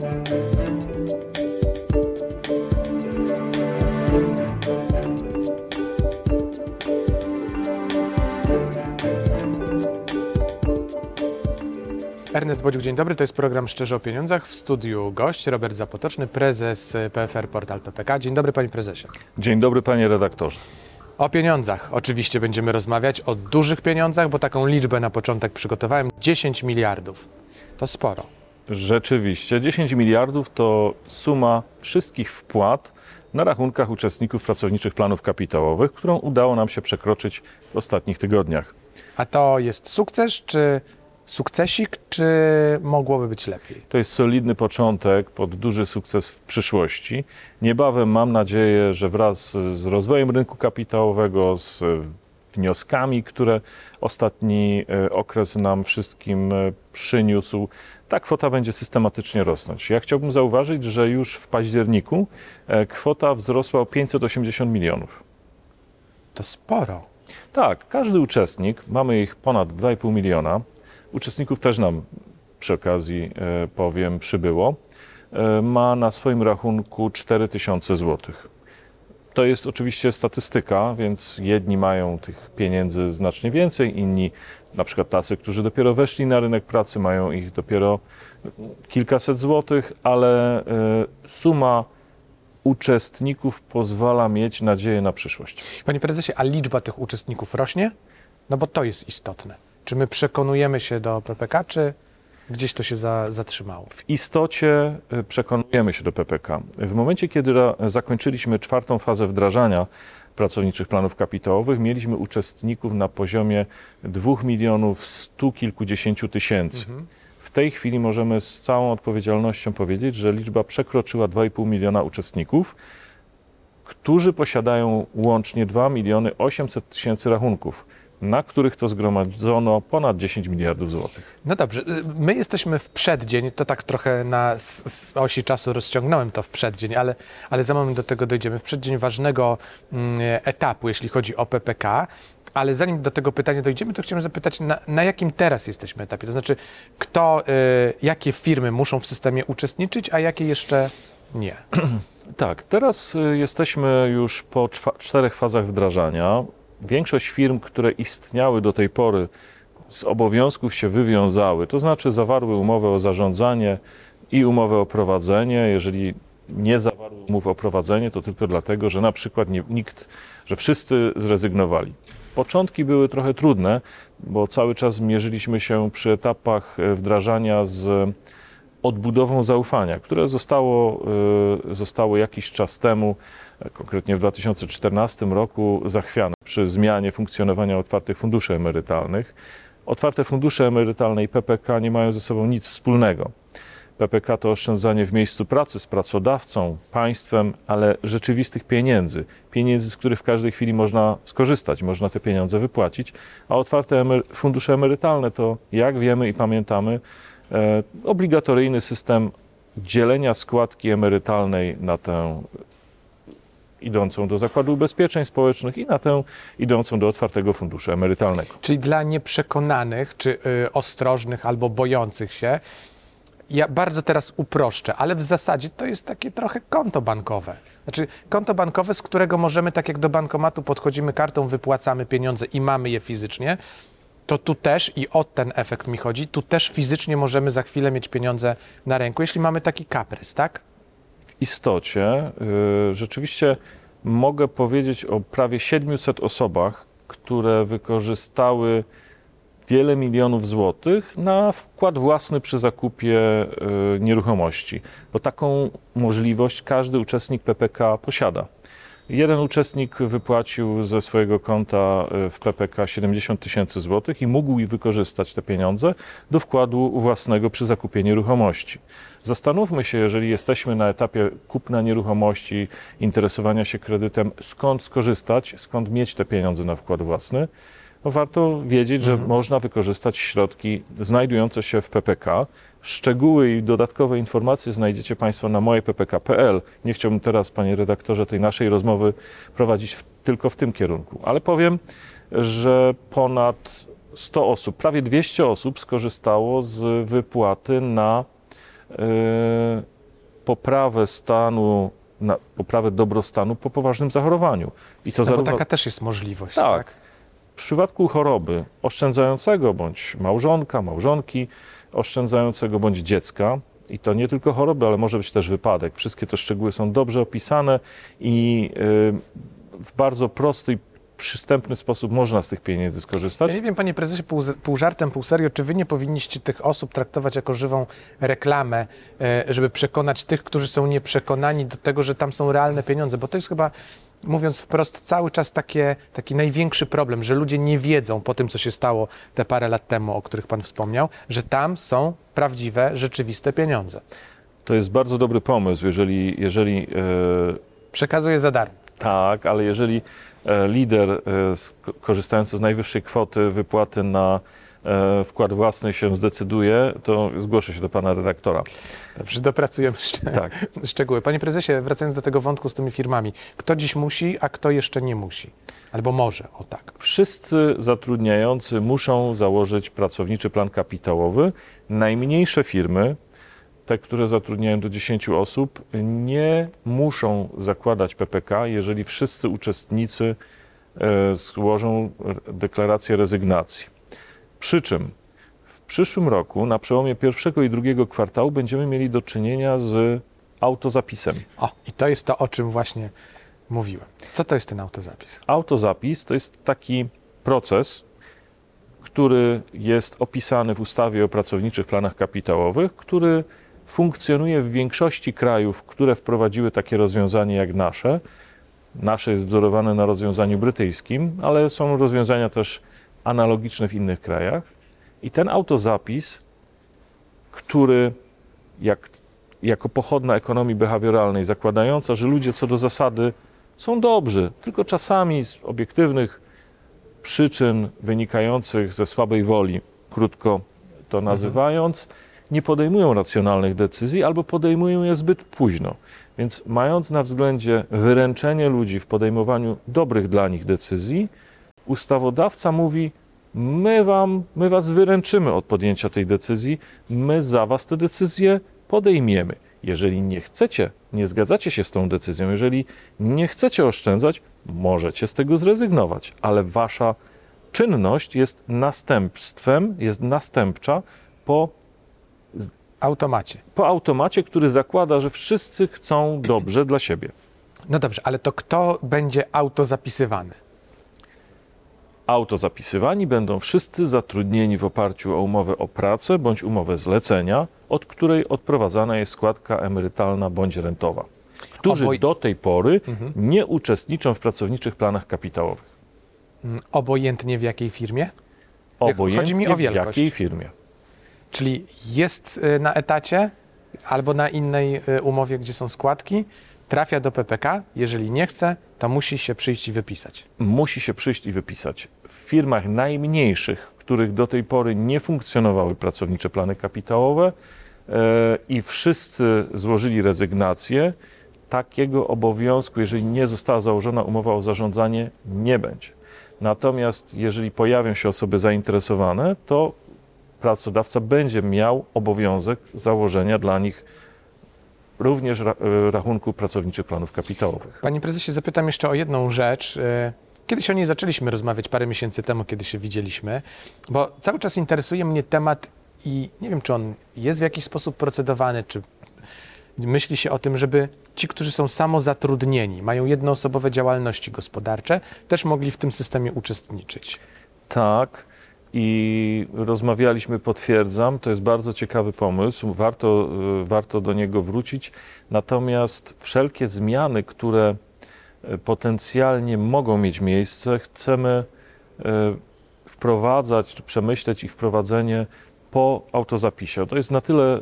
Ernest Bodziuk, dzień dobry. To jest program Szczerze o Pieniądzach. W studiu gość Robert Zapotoczny, prezes PFR Portal PPK. Dzień dobry, panie prezesie. Dzień dobry, panie redaktorze. O pieniądzach oczywiście będziemy rozmawiać, o dużych pieniądzach, bo taką liczbę na początek przygotowałem. 10 miliardów. To sporo. Rzeczywiście, 10 miliardów to suma wszystkich wpłat na rachunkach uczestników pracowniczych planów kapitałowych, którą udało nam się przekroczyć w ostatnich tygodniach. A to jest sukces, czy sukcesik, czy mogłoby być lepiej? To jest solidny początek pod duży sukces w przyszłości. Niebawem mam nadzieję, że wraz z rozwojem rynku kapitałowego, z wnioskami, które ostatni e, okres nam wszystkim e, przyniósł, ta kwota będzie systematycznie rosnąć. Ja chciałbym zauważyć, że już w październiku e, kwota wzrosła o 580 milionów. To sporo. Tak, każdy uczestnik, mamy ich ponad 2,5 miliona, uczestników też nam przy okazji powiem przybyło, ma na swoim rachunku 4000 złotych. To jest oczywiście statystyka, więc jedni mają tych pieniędzy znacznie więcej, inni, na przykład tacy, którzy dopiero weszli na rynek pracy, mają ich dopiero kilkaset złotych, ale e, suma uczestników pozwala mieć nadzieję na przyszłość. Panie prezesie, a liczba tych uczestników rośnie? No bo to jest istotne. Czy my przekonujemy się do PPK, czy gdzieś to się za, zatrzymało? W istocie y, przekonujemy się do PPK. W momencie, kiedy zakończyliśmy czwartą fazę wdrażania pracowniczych planów kapitałowych, mieliśmy uczestników na poziomie 2 milionów stu kilkudziesięciu tysięcy. Mhm. W tej chwili możemy z całą odpowiedzialnością powiedzieć, że liczba przekroczyła 2,5 miliona uczestników, którzy posiadają łącznie 2 miliony 800 tysięcy rachunków na których to zgromadzono ponad 10 miliardów złotych. No dobrze, y, my jesteśmy w przeddzień, to tak trochę na osi czasu rozciągnąłem to w przeddzień, ale, ale za moment do tego dojdziemy. W przeddzień ważnego mm, etapu, jeśli chodzi o PPK, ale zanim do tego pytania dojdziemy, to chciałem zapytać, na, na jakim teraz jesteśmy etapie? To znaczy, kto, y, jakie firmy muszą w systemie uczestniczyć, a jakie jeszcze nie? Tak, teraz y, jesteśmy już po czterech fazach wdrażania większość firm, które istniały do tej pory, z obowiązków się wywiązały, to znaczy zawarły umowę o zarządzanie i umowę o prowadzenie. Jeżeli nie zawarły umów o prowadzenie, to tylko dlatego, że na przykład nie, nikt, że wszyscy zrezygnowali. Początki były trochę trudne, bo cały czas mierzyliśmy się przy etapach wdrażania z odbudową zaufania, które zostało, y, zostało jakiś czas temu, konkretnie w 2014 roku, zachwiane przy zmianie funkcjonowania otwartych funduszy emerytalnych. Otwarte fundusze emerytalne i PPK nie mają ze sobą nic wspólnego. PPK to oszczędzanie w miejscu pracy z pracodawcą, państwem, ale rzeczywistych pieniędzy. Pieniędzy, z których w każdej chwili można skorzystać, można te pieniądze wypłacić. A otwarte emery fundusze emerytalne to, jak wiemy i pamiętamy, e, obligatoryjny system dzielenia składki emerytalnej na tę idącą do Zakładu Ubezpieczeń Społecznych i na tę idącą do otwartego funduszu emerytalnego. Czyli dla nieprzekonanych, czy y, ostrożnych albo bojących się, ja bardzo teraz uproszczę, ale w zasadzie to jest takie trochę konto bankowe. Znaczy konto bankowe, z którego możemy, tak jak do bankomatu podchodzimy kartą, wypłacamy pieniądze i mamy je fizycznie, to tu też, i o ten efekt mi chodzi, tu też fizycznie możemy za chwilę mieć pieniądze na ręku, jeśli mamy taki kaprys, tak? istocie y, rzeczywiście mogę powiedzieć o prawie 700 osobach, które wykorzystały wiele milionów złotych na wkład własny przy zakupie y, nieruchomości, bo taką możliwość każdy uczestnik PPK posiada. Jeden uczestnik wypłacił ze swojego konta e, w PPK 70 tysięcy złotych i mógł wykorzystać te pieniądze do wkładu własnego przy zakupie nieruchomości. Zastanówmy się, jeżeli jesteśmy na etapie kupna nieruchomości, interesowania się kredytem, skąd skorzystać, skąd mieć te pieniądze na wkład własny. No warto wiedzieć, że mhm. można wykorzystać środki znajdujące się w PPK, Szczegóły i dodatkowe informacje znajdziecie Państwo na mojeppk.pl. Nie chciałbym teraz, panie redaktorze, tej naszej rozmowy prowadzić w, tylko w tym kierunku, ale powiem, że ponad 100 osób, prawie 200 osób skorzystało z wypłaty na yy, poprawę stanu, na poprawę dobrostanu po poważnym zachorowaniu. I to No zarówno taka też jest możliwość, Tak. tak? w przypadku choroby oszczędzającego bądź małżonka, małżonki oszczędzającego bądź dziecka. I to nie tylko choroby, ale może być też wypadek. Wszystkie te szczegóły są dobrze opisane i y, w bardzo prosty przystępny sposób można z tych pieniędzy skorzystać. Ja nie wiem, panie prezesie, pół, pół żartem, pół serio, czy wy nie powinniście tych osób traktować jako żywą reklamę, e, żeby przekonać tych, którzy są nieprzekonani do tego, że tam są realne pieniądze, bo to jest chyba, mówiąc wprost, cały czas takie, taki największy problem, że ludzie nie wiedzą po tym, co się stało te parę lat temu, o których pan wspomniał, że tam są prawdziwe, rzeczywiste pieniądze. To jest bardzo dobry pomysł, jeżeli, jeżeli e, Przekazuję za darmo. Tak, ale jeżeli e, lider e, korzystający z najwyższej kwoty wypłaty na wkład własny się zdecyduje, to zgłoszę się do pana redaktora. Dobrze, dopracujemy szcz- Tak. szczegóły. Panie prezesie, wracając do tego wątku z tymi firmami, kto dziś musi, a kto jeszcze nie musi? Albo może, o tak. Wszyscy zatrudniający muszą założyć pracowniczy plan kapitałowy. Najmniejsze firmy, te, które zatrudniają do 10 osób, nie muszą zakładać PPK, jeżeli wszyscy uczestnicy e, złożą deklarację rezygnacji. Przy czym w przyszłym roku, na przełomie pierwszego i drugiego kwartału, będziemy mieli do czynienia z autozapisem. O, i to jest to, o czym właśnie mówiłem. Co to jest ten autozapis? Autozapis to jest taki proces, który jest opisany w ustawie o pracowniczych planach kapitałowych, który funkcjonuje w większości krajów, które wprowadziły takie rozwiązanie jak nasze. Nasze jest wzorowane na rozwiązaniu brytyjskim, ale są rozwiązania też analogiczne w innych krajach. I ten autozapis, który jak, jako pochodna ekonomii behawioralnej, zakładająca, że ludzie co do zasady są dobrzy, tylko czasami z obiektywnych przyczyn wynikających ze słabej woli, krótko to nazywając, nie podejmują racjonalnych decyzji albo podejmują je zbyt późno. Więc mając na względzie wyręczenie ludzi w podejmowaniu dobrych dla nich decyzji, ustawodawca mówi: My, wam, my was wyręczymy od podjęcia tej decyzji, my za was tę decyzję podejmiemy. Jeżeli nie chcecie, nie zgadzacie się z tą decyzją, jeżeli nie chcecie oszczędzać, możecie z tego zrezygnować, ale wasza czynność jest następstwem, jest następcza po, Automacie. po automacie, który zakłada, że wszyscy chcą dobrze dla siebie. No dobrze, ale to kto będzie autozapisywany? Autozapisywani będą wszyscy zatrudnieni w oparciu o umowę o pracę bądź umowę zlecenia, od której odprowadzana jest składka emerytalna bądź rentowa, którzy Oboj- do tej pory nie uczestniczą w pracowniczych planach kapitałowych. Mm, Obojętnie w jakiej firmie? Obojętnie chodzi mi o w wielkość. jakiej firmie. Czyli jest y, na etacie albo na innej y, umowie, gdzie są składki, trafia do PPK. Jeżeli nie chce, to musi się przyjść i wypisać. musi się przyjść i wypisać. W firmach najmniejszych, w których do tej pory nie funkcjonowały pracownicze plany kapitałowe e, i wszyscy złożyli rezygnację, takiego obowiązku, jeżeli nie została założona umowa o zarządzanie, nie będzie. Natomiast jeżeli pojawią się osoby zainteresowane, to pracodawca będzie miał obowiązek założenia dla nich również e, rachunku pracowniczych planów kapitałowych. Panie prezesie, zapytam jeszcze o jedną rzecz. Kiedyś o niej zaczęliśmy rozmawiać parę miesięcy temu, kiedy się widzieliśmy, bo cały czas interesuje mnie temat i nie wiem, czy on jest w jakiś sposób procedowany, czy myśli się o tym, żeby ci, którzy są samozatrudnieni, mają jednoosobowe działalności gospodarcze, też mogli w tym systemie uczestniczyć. Tak. I rozmawialiśmy, potwierdzam, to jest bardzo ciekawy pomysł, warto, y, warto do niego wrócić. Natomiast wszelkie zmiany, które potencjalnie mogą mieć miejsce, chcemy y, wprowadzać, czy przemyśleć ich wprowadzenie po autozapisie. To jest na tyle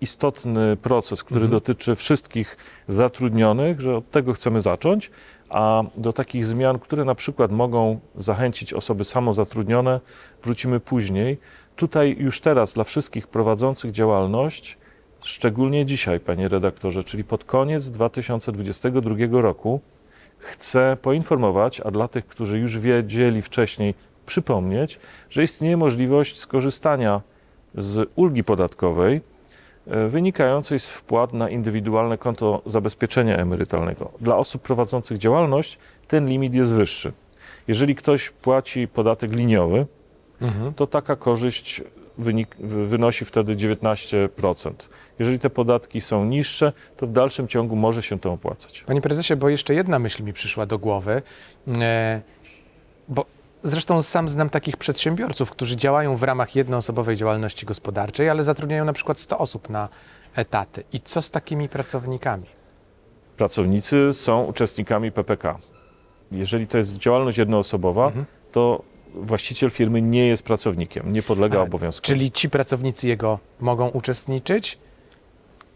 istotny proces, który Mhm. dotyczy wszystkich zatrudnionych, że od tego chcemy zacząć, a do takich zmian, które na przykład mogą zachęcić osoby samozatrudnione, wrócimy później. Tutaj już teraz dla wszystkich prowadzących działalność, szczególnie dzisiaj, panie redaktorze, czyli pod koniec 2022 roku, chcę poinformować, a dla tych, którzy już wiedzieli wcześniej, przypomnieć, że istnieje możliwość skorzystania z ulgi podatkowej e, wynikającej z wpłat na indywidualne konto zabezpieczenia emerytalnego. Dla osób prowadzących działalność ten limit jest wyższy. Jeżeli ktoś płaci podatek liniowy, Mhm. to taka korzyść wynik, wy- wynosi wtedy 19%. Jeżeli te podatki są niższe, to w dalszym ciągu może się to opłacać. Panie prezesie, bo jeszcze jedna myśl mi przyszła do głowy, e, bo zresztą sam znam takich przedsiębiorców, którzy działają w ramach jednoosobowej działalności gospodarczej, ale zatrudniają na przykład 100 osób na etaty. I co z takimi pracownikami? Pracownicy są uczestnikami PPK. Jeżeli to jest działalność jednoosobowa, Mhm. to właściciel firmy nie jest pracownikiem, nie podlega A, obowiązkom. Czyli ci pracownicy jego mogą uczestniczyć,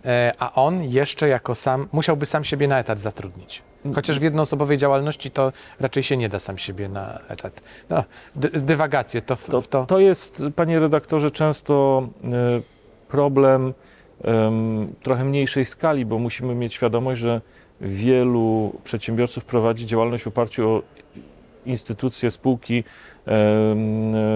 e, a on jeszcze jako sam, musiałby sam siebie na etat zatrudnić. Chociaż w jednoosobowej działalności to raczej się nie da sam siebie na etat. No, dy, dywagacje, to, w, To, to... to jest, panie redaktorze, często e, problem em, trochę mniejszej skali, bo musimy mieć świadomość, że wielu przedsiębiorców prowadzi działalność w oparciu o instytucje, spółki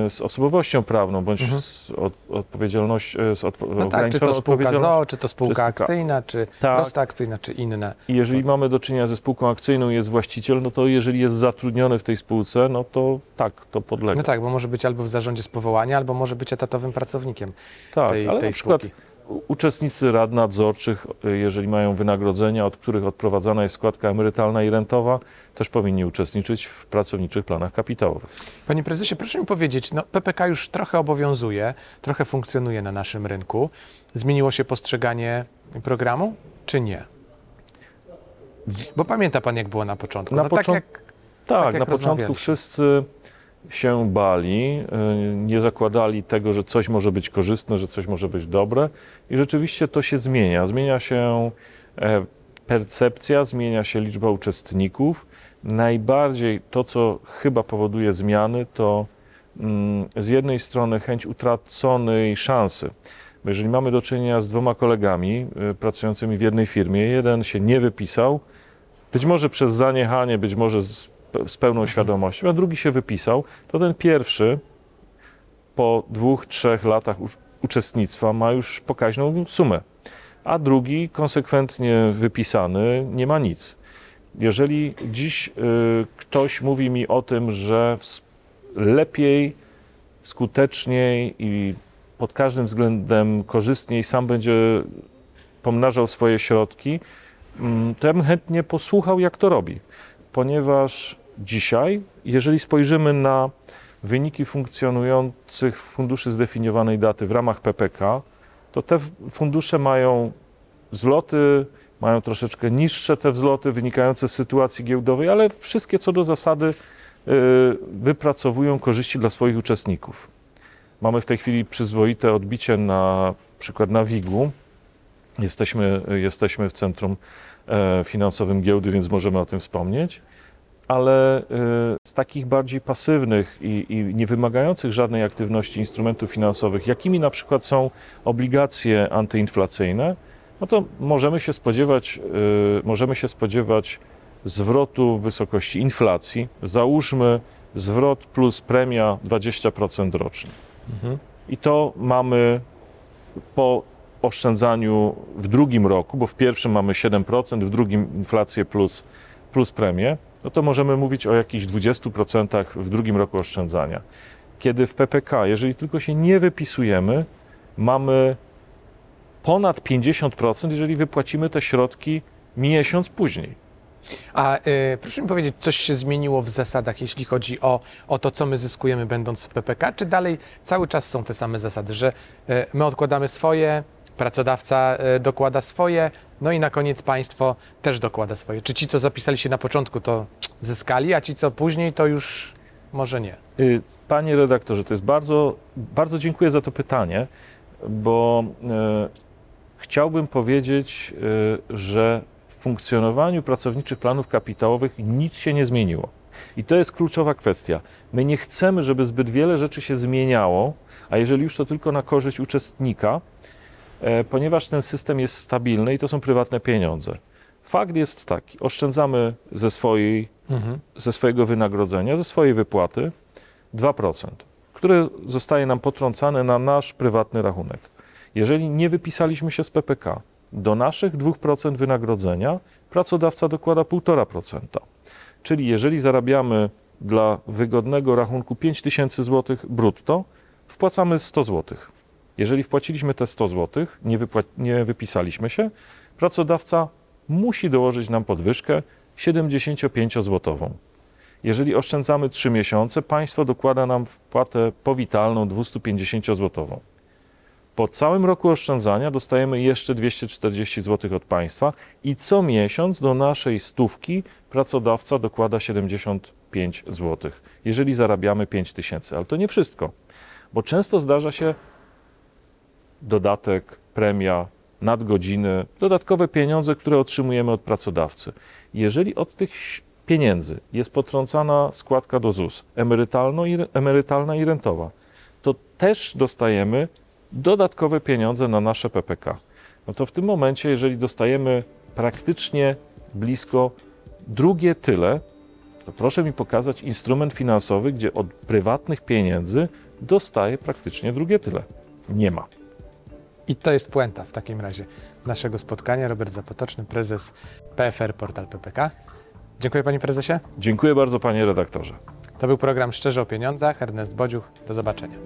z osobowością prawną bądź Mhm. z od, odpowiedzialność, e, z odpo, No tak, czy to spółka odpowiedzialnością. ZO, czy to spółka spółka- akcyjna, czy Tak. prosta akcyjna, czy inne. I jeżeli mamy do czynienia ze spółką akcyjną i jest właściciel, no to jeżeli jest zatrudniony w tej spółce, no to tak, to podlega. No tak, bo może być albo w zarządzie z powołania, albo może być etatowym pracownikiem tak tej, ale tej na przykład spółki. Uczestnicy rad nadzorczych, jeżeli mają wynagrodzenia, od których odprowadzana jest składka emerytalna i rentowa, też powinni uczestniczyć w pracowniczych planach kapitałowych. Panie prezesie, proszę mi powiedzieć, no PPK już trochę obowiązuje, trochę funkcjonuje na naszym rynku. Zmieniło się postrzeganie programu, czy nie? Bo pamięta pan, jak było na początku. Na no tak jak, Tak, jak na początku wszyscy się bali, y, nie zakładali tego, że coś może być korzystne, że coś może być dobre i rzeczywiście to się zmienia. Zmienia się e, percepcja, zmienia się liczba uczestników. Najbardziej to, co chyba powoduje zmiany, to mm, z jednej strony chęć utraconej szansy. Bo jeżeli mamy do czynienia z dwoma kolegami y, pracującymi w jednej firmie, jeden się nie wypisał, być może przez zaniechanie, być może z, z pełną świadomością, a drugi się wypisał, to ten pierwszy po dwóch, trzech latach uczestnictwa ma już pokaźną sumę, a drugi konsekwentnie wypisany nie ma nic. Jeżeli dziś y, ktoś mówi mi o tym, że lepiej, skuteczniej i pod każdym względem korzystniej sam będzie pomnażał swoje środki, mm, to ja bym chętnie posłuchał, jak to robi. Ponieważ dzisiaj, jeżeli spojrzymy na wyniki funkcjonujących funduszy zdefiniowanej daty w ramach PPK, to te fundusze mają wzloty, mają troszeczkę niższe te wzloty wynikające z sytuacji giełdowej, ale wszystkie co do zasady y, wypracowują korzyści dla swoich uczestników. Mamy w tej chwili przyzwoite odbicie na przykład na WIG-u. Jesteśmy, jesteśmy w centrum e, finansowym giełdy, więc możemy o tym wspomnieć. Ale e, z takich bardziej pasywnych i, i nie wymagających żadnej aktywności instrumentów finansowych, jakimi na przykład są obligacje antyinflacyjne, no to możemy się spodziewać, e, możemy się spodziewać zwrotu w wysokości inflacji. Załóżmy zwrot plus premia 20% rocznie. Mhm. I to mamy po oszczędzaniu w drugim roku, bo w pierwszym mamy 7%, w drugim inflację plus, plus premię, no to możemy mówić o jakichś 20% w drugim roku oszczędzania. Kiedy w PPK, jeżeli tylko się nie wypisujemy, mamy ponad 50%, jeżeli wypłacimy te środki miesiąc później. A y, proszę mi powiedzieć, coś się zmieniło w zasadach, jeśli chodzi o, o to, co my zyskujemy będąc w PPK, czy dalej cały czas są te same zasady, że y, my odkładamy swoje, pracodawca y, dokłada swoje, no i na koniec państwo też dokłada swoje. Czy ci, co zapisali się na początku, to zyskali, a ci, co później, to już może nie? Y, Panie redaktorze, to jest bardzo, bardzo dziękuję za to pytanie, bo e, chciałbym powiedzieć, e, że w funkcjonowaniu pracowniczych planów kapitałowych nic się nie zmieniło. I to jest kluczowa kwestia. My nie chcemy, żeby zbyt wiele rzeczy się zmieniało, a jeżeli już to tylko na korzyść uczestnika, ponieważ ten system jest stabilny i to są prywatne pieniądze. Fakt jest taki, oszczędzamy ze swojej Mhm. ze swojego wynagrodzenia, ze swojej wypłaty 2%, które zostaje nam potrącane na nasz prywatny rachunek. Jeżeli nie wypisaliśmy się z PPK, do naszych 2% wynagrodzenia pracodawca dokłada 1,5%. Czyli jeżeli zarabiamy dla wygodnego rachunku 5000 zł brutto, wpłacamy 100 zł. Jeżeli wpłaciliśmy te 100 zł, nie, nie wypisaliśmy się, pracodawca musi dołożyć nam podwyżkę 75-złotową. Jeżeli oszczędzamy 3 miesiące, państwo dokłada nam wpłatę powitalną 250-złotową. Po całym roku oszczędzania dostajemy jeszcze 240 zł od państwa i co miesiąc do naszej stówki pracodawca dokłada 75 zł, jeżeli zarabiamy 5 tysięcy. Ale to nie wszystko, bo często zdarza się dodatek, premia, nadgodziny, dodatkowe pieniądze, które otrzymujemy od pracodawcy. Jeżeli od tych pieniędzy jest potrącana składka do ZUS, emerytalna i rentowa, to też dostajemy dodatkowe pieniądze na nasze PPK. No to w tym momencie, jeżeli dostajemy praktycznie blisko drugie tyle, to proszę mi pokazać instrument finansowy, gdzie od prywatnych pieniędzy dostaję praktycznie drugie tyle. Nie ma. I to jest puenta w takim razie naszego spotkania. Robert Zapotoczny, prezes PFR Portal PPK. Dziękuję panie prezesie. Dziękuję bardzo, panie redaktorze. To był program Szczerze o Pieniądzach. Ernest Bodziuch. Do zobaczenia.